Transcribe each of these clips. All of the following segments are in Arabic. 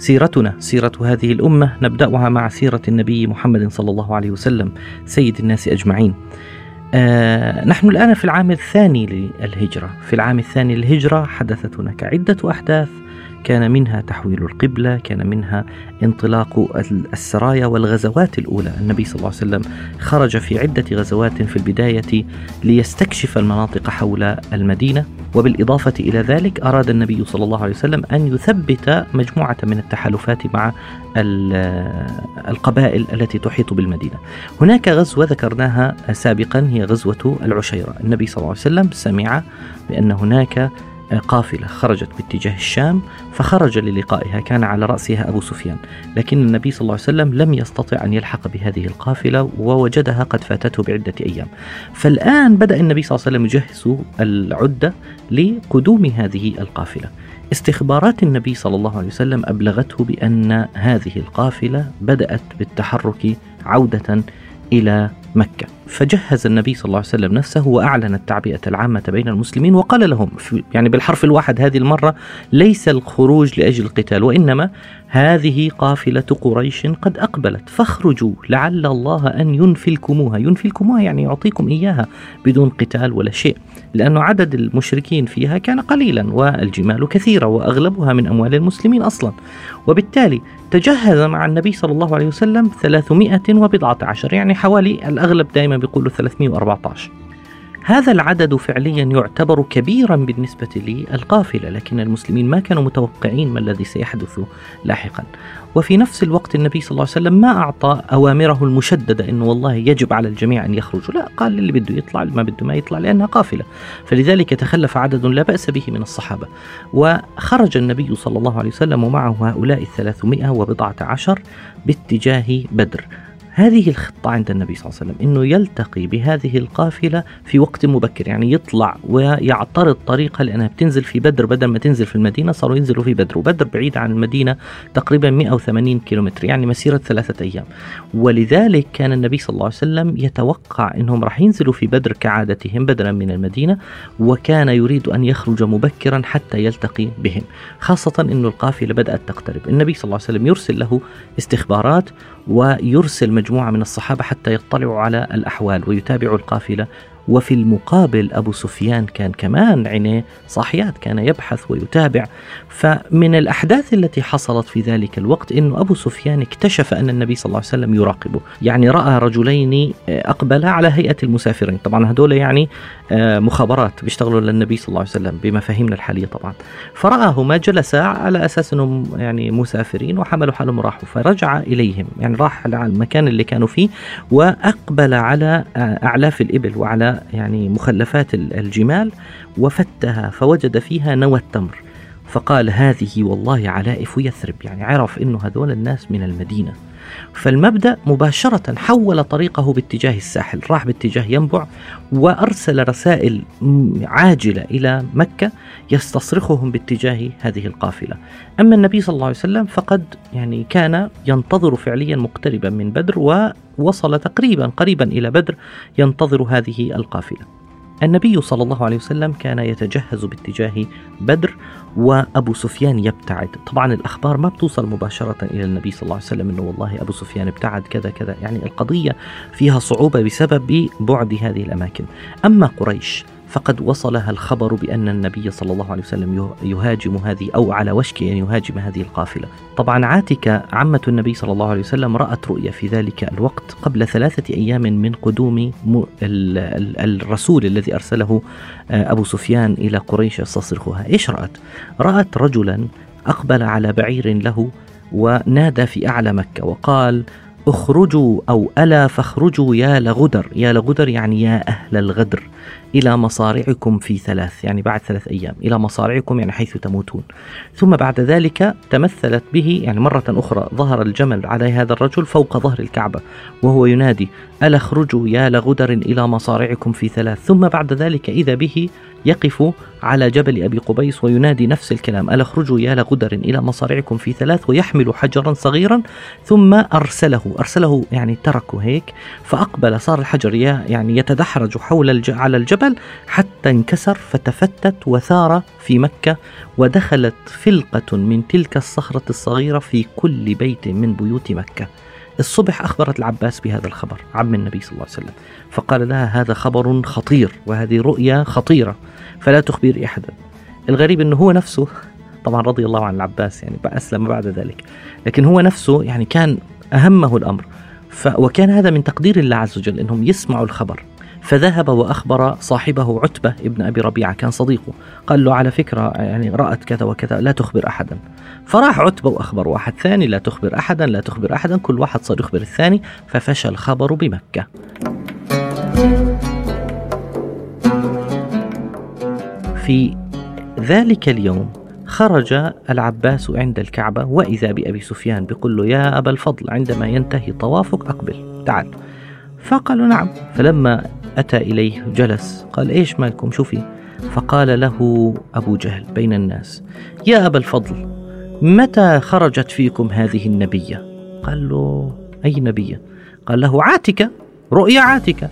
سيرتنا سيرة هذه الأمة نبدأها مع سيرة النبي محمد صلى الله عليه وسلم سيد الناس أجمعين. آه نحن الآن في العام الثاني للهجرة، في العام الثاني للهجرة حدثت هناك عدة أحداث كان منها تحويل القبلة كان منها انطلاق السرايا والغزوات الأولى. النبي صلى الله عليه وسلم خرج في عدة غزوات في البداية ليستكشف المناطق حول المدينة وبالإضافة إلى ذلك أراد النبي صلى الله عليه وسلم أن يثبت مجموعة من التحالفات مع القبائل التي تحيط بالمدينة. هناك غزوة ذكرناها سابقا هي غزوة العشيرة. النبي صلى الله عليه وسلم سمع بأن هناك قافلة خرجت باتجاه الشام فخرج للقائها كان على رأسها أبو سفيان. لكن النبي صلى الله عليه وسلم لم يستطع أن يلحق بهذه القافلة ووجدها قد فاتته بعدة أيام. فالآن بدأ النبي صلى الله عليه وسلم يجهز العدة لقدوم هذه القافلة. استخبارات النبي صلى الله عليه وسلم أبلغته بأن هذه القافلة بدأت بالتحرك عودة إلى مكة. فجهز النبي صلى الله عليه وسلم نفسه وأعلن التعبئة العامة بين المسلمين وقال لهم يعني بالحرف الواحد هذه المرة ليس الخروج لأجل القتال وإنما هذه قافلة قريش قد أقبلت. فاخرجوا لعل الله أن ينفلكموها. ينفلكموها يعني يعطيكم إياها بدون قتال ولا شيء لأن عدد المشركين فيها كان قليلا والجمال كثيرة وأغلبها من أموال المسلمين أصلا. وبالتالي تجهز مع النبي صلى الله عليه وسلم 300 وبضعة عشر يعني حوالي الأغلب دائما بيقولوا 314 هذا العدد فعليا يعتبر كبيرا بالنسبة للقافلة لكن المسلمين ما كانوا متوقعين ما الذي سيحدث لاحقا. وفي نفس الوقت النبي صلى الله عليه وسلم ما أعطى أوامره المشددة أنه والله يجب على الجميع أن يخرجوا. لا قال اللي بده يطلع اللي ما بده ما يطلع لأنها قافلة. فلذلك تخلف عدد لا بأس به من الصحابة. وخرج النبي صلى الله عليه وسلم ومعه هؤلاء الثلاثمائة وبضعة عشر باتجاه بدر. هذه الخطة عند النبي صلى الله عليه وسلم أنه يلتقي بهذه القافلة في وقت مبكر يعني يطلع ويعترض طريقها لأنها بتنزل في بدر بدل ما تنزل في المدينة صاروا ينزلوا في بدر وبدر بعيد عن المدينة تقريبا 180 كيلومتر يعني مسيرة ثلاثة أيام. ولذلك كان النبي صلى الله عليه وسلم يتوقع أنهم راح ينزلوا في بدر كعادتهم بدلا من المدينة وكان يريد أن يخرج مبكرا حتى يلتقي بهم خاصة أن القافلة بدأت تقترب. النبي صلى الله عليه وسلم يرسل له استخبارات ويرسل مجموعة من الصحابة حتى يطلعوا على الأحوال ويتابعوا القافلة وفي المقابل أبو سفيان كان كمان عينيه صاحيات كان يبحث ويتابع. فمن الأحداث التي حصلت في ذلك الوقت أنه أبو سفيان اكتشف أن النبي صلى الله عليه وسلم يراقبه يعني رأى رجلين أقبلا على هيئة المسافرين. طبعا هدول يعني آه، مخابرات بيشتغلوا للنبي صلى الله عليه وسلم بمفاهيمنا الحالية طبعا. فرآهما جلسا على أساس أنهم يعني مسافرين وحملوا حالهم وراحوا فرجع إليهم. يعني راح على المكان اللي كانوا فيه وأقبل على آه، أعلاف الإبل وعلى يعني مخلفات الجمال وفتها فوجد فيها نوى التمر. فقال هذه والله علائف يثرب يعني عرف إنه هذول الناس من المدينة. فالمبدأ مباشرة حول طريقه باتجاه الساحل راح باتجاه ينبع وأرسل رسائل عاجلة إلى مكة يستصرخهم باتجاه هذه القافلة. أما النبي صلى الله عليه وسلم فقد يعني كان ينتظر فعليا مقتربا من بدر ووصل تقريبا قريبا إلى بدر ينتظر هذه القافلة. النبي صلى الله عليه وسلم كان يتجهز باتجاه بدر وأبو سفيان يبتعد، طبعا الأخبار ما بتوصل مباشرة إلى النبي صلى الله عليه وسلم إنه والله أبو سفيان ابتعد كذا كذا، يعني القضية فيها صعوبة بسبب بعد هذه الأماكن، أما قريش فقد وصلها الخبر بأن النبي صلى الله عليه وسلم يهاجم هذه أو على وشك أن يهاجم هذه القافلة طبعا عاتكة عمة النبي صلى الله عليه وسلم رأت رؤيا في ذلك الوقت قبل ثلاثة أيام من قدوم الرسول الذي أرسله آه، أبو سفيان إلى قريش يستصرخها إيش رأت؟ رأت رجلا أقبل على بعير له ونادى في أعلى مكة وقال اخرجوا أو ألا فاخرجوا يا لغدر. يا لغدر يعني يا أهل الغدر. إلى مصارعكم في ثلاث يعني بعد ثلاث أيام. إلى مصارعكم يعني حيث تموتون. ثم بعد ذلك تمثلت به يعني مرة أخرى ظهر الجمل على هذا الرجل فوق ظهر الكعبة وهو ينادي ألا اخرجوا يا لغدر إلى مصارعكم في ثلاث. ثم بعد ذلك إذا به يقف على جبل أبي قبيس وينادي نفس الكلام. ألا اخرجوا يا لغدر إلى مصارعكم في ثلاث ويحمل حجرا صغيرا ثم أرسله. أرسله يعني تركه هيك فأقبل. صار الحجر يعني يتدحرج حول الج... على الجبل حتى انكسر فتفتت وثار في مكة ودخلت فلقة من تلك الصخرة الصغيرة في كل بيت من بيوت مكة. الصبح أخبرت العباس بهذا الخبر عم النبي صلى الله عليه وسلم فقال لها هذا خبر خطير وهذه رؤيا خطيرة فلا تخبري أحدا. الغريب أنه هو نفسه طبعا رضي الله عن العباس يعني أسلم بعد ذلك لكن هو نفسه يعني كان أهمه الأمر ف وكان هذا من تقدير الله عز وجل أنهم يسمعوا الخبر. فذهب وأخبر صاحبه عتبة ابن أبي ربيعة كان صديقه قال له على فكرة يعني رأت كذا وكذا لا تخبر أحدا. فراح عتبة وأخبر واحد ثاني لا تخبر أحدا لا تخبر أحدا كل واحد صار يخبر الثاني ففشى الخبر بمكة. في ذلك اليوم خرج العباس عند الكعبة وإذا بأبي سفيان بيقول له يا أبا الفضل عندما ينتهي طوافك أقبل تعال. فقالوا نعم. فلما أتى إليه جلس. قال إيش مالكم؟ شو في فقال له أبو جهل بين الناس يا أبا الفضل متى خرجت فيكم هذه النبية قال له أي نبية قال له عاتكة رؤيا عاتكة.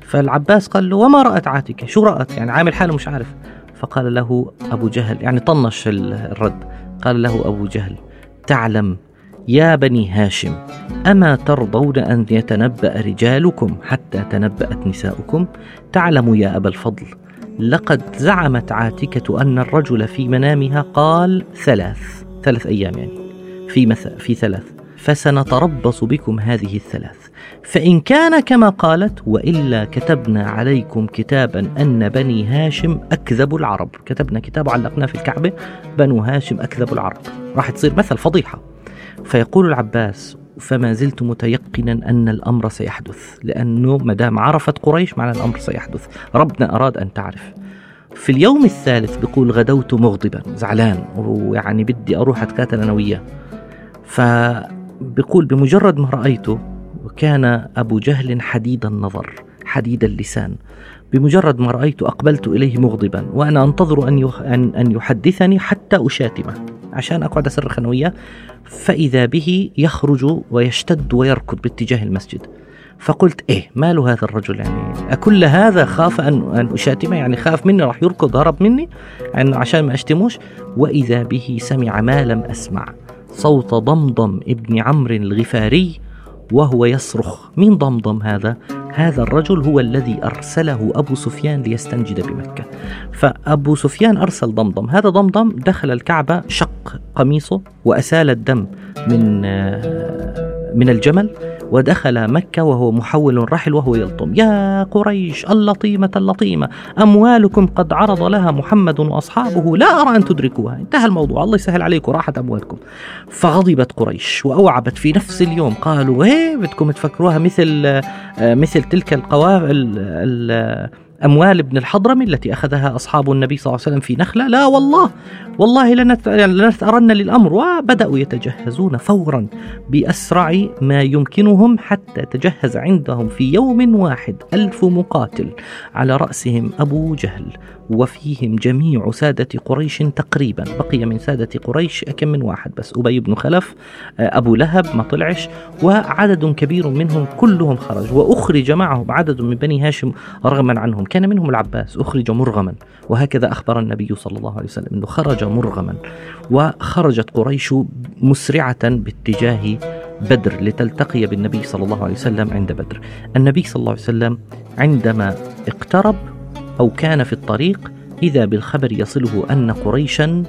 فالعباس قال له وما رأت عاتكة؟ شو رأت؟ يعني عامل حاله مش عارف. فقال له أبو جهل يعني طنش الرد. قال له أبو جهل تعلم يا بني هاشم أما ترضون أن يتنبأ رجالكم حتى تنبأت نساؤكم؟ تعلم يا أبا الفضل لقد زعمت عاتكة أن الرجل في منامها قال ثلاث ثلاث أيام يعني في مث في ثلاث فسنتربص بكم هذه الثلاث. فإن كان كما قالت وإلا كتبنا عليكم كتابا أن بني هاشم أكذب العرب. كتبنا كتاب علقناه في الكعبة بنو هاشم أكذب العرب. راح تصير مثل فضيحة. فيقول العباس فما زلت متيقنا أن الأمر سيحدث لأنه ما دام عرفت قريش معنى الأمر سيحدث. ربنا أراد أن تعرف. في اليوم الثالث بيقول غدوت مغضبا زعلان ويعني بدي أروح أتكاتل أنا وياه. فبيقول بمجرد ما رأيته كان أبو جهل حديد النظر حديد اللسان. بمجرد ما رأيت أقبلت إليه مغضبا وأنا أنتظر أن أن يحدثني حتى أشاتمه. عشان أقعد أصرخ أنا وياه فإذا به يخرج ويشتد ويركض باتجاه المسجد. فقلت إيه مال هذا الرجل يعني؟ أكل هذا خاف أن أن أشاتمه؟ يعني خاف مني راح يركض هرب مني؟ يعني عشان ما أشتموش. وإذا به سمع ما لم أسمع صوت ضمضم ابن عمرو الغفاري وهو يصرخ من ضمضم هذا؟ هذا الرجل هو الذي أرسله أبو سفيان ليستنجد بمكة. فأبو سفيان أرسل ضمضم هذا ضمضم دخل الكعبة شق قميصه وأسال الدم من آه، من الجمل ودخل مكة وهو محول رحل وهو يلطم. يا قريش اللطيمة اللطيمة أموالكم قد عرض لها محمد وأصحابه لا أرى أن تدركوها. انتهى الموضوع. الله يسهل عليكم راحت أموالكم. فغضبت قريش وأوعبت في نفس اليوم. قالوا هي بدكم تفكروها مثل آه، مثل تلك القوافل أموال ابن الحضرمي التي أخذها أصحاب النبي صلى الله عليه وسلم في نخلة. لا والله والله لنثأرن للأمر. وبدأوا يتجهزون فورا بأسرع ما يمكنهم حتى تجهز عندهم في يوم واحد ألف مقاتل على رأسهم أبو جهل. وفيهم جميع سادة قريش تقريبا. بقي من سادة قريش كم من واحد بس؟ أبي بن خلف أبو لهب ما طلعش. وعدد كبير منهم كلهم خرج. وأخرج معهم عدد من بني هاشم رغما عنهم. كان منهم العباس أخرج مرغما. وهكذا أخبر النبي صلى الله عليه وسلم أنه خرج مرغما. وخرجت قريش مسرعة باتجاه بدر لتلتقي بالنبي صلى الله عليه وسلم عند بدر. النبي صلى الله عليه وسلم عندما اقترب أو كان في الطريق إذا بالخبر يصله أن قريشا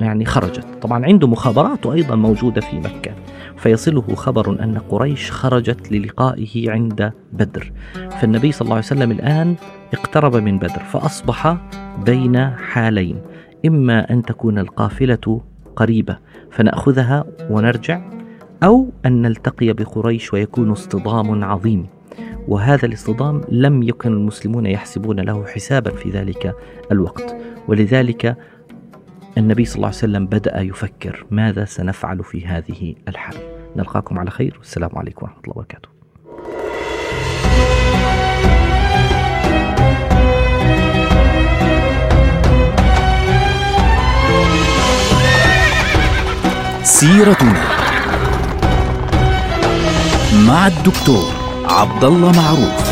يعني خرجت. طبعا عنده مخابرات أيضا موجودة في مكة. فيصله خبر أن قريش خرجت للقائه عند بدر. فالنبي صلى الله عليه وسلم الآن اقترب من بدر فأصبح بين حالين. إما أن تكون القافلة قريبة فنأخذها ونرجع أو أن نلتقي بقريش ويكون اصطدام عظيم. وهذا الاصطدام لم يكن المسلمون يحسبون له حسابا في ذلك الوقت. ولذلك النبي صلى الله عليه وسلم بدأ يفكر ماذا سنفعل في هذه الحال. نلقاكم على خير والسلام عليكم ورحمة الله وبركاته. سيرتنا مع الدكتور عبد الله معروف.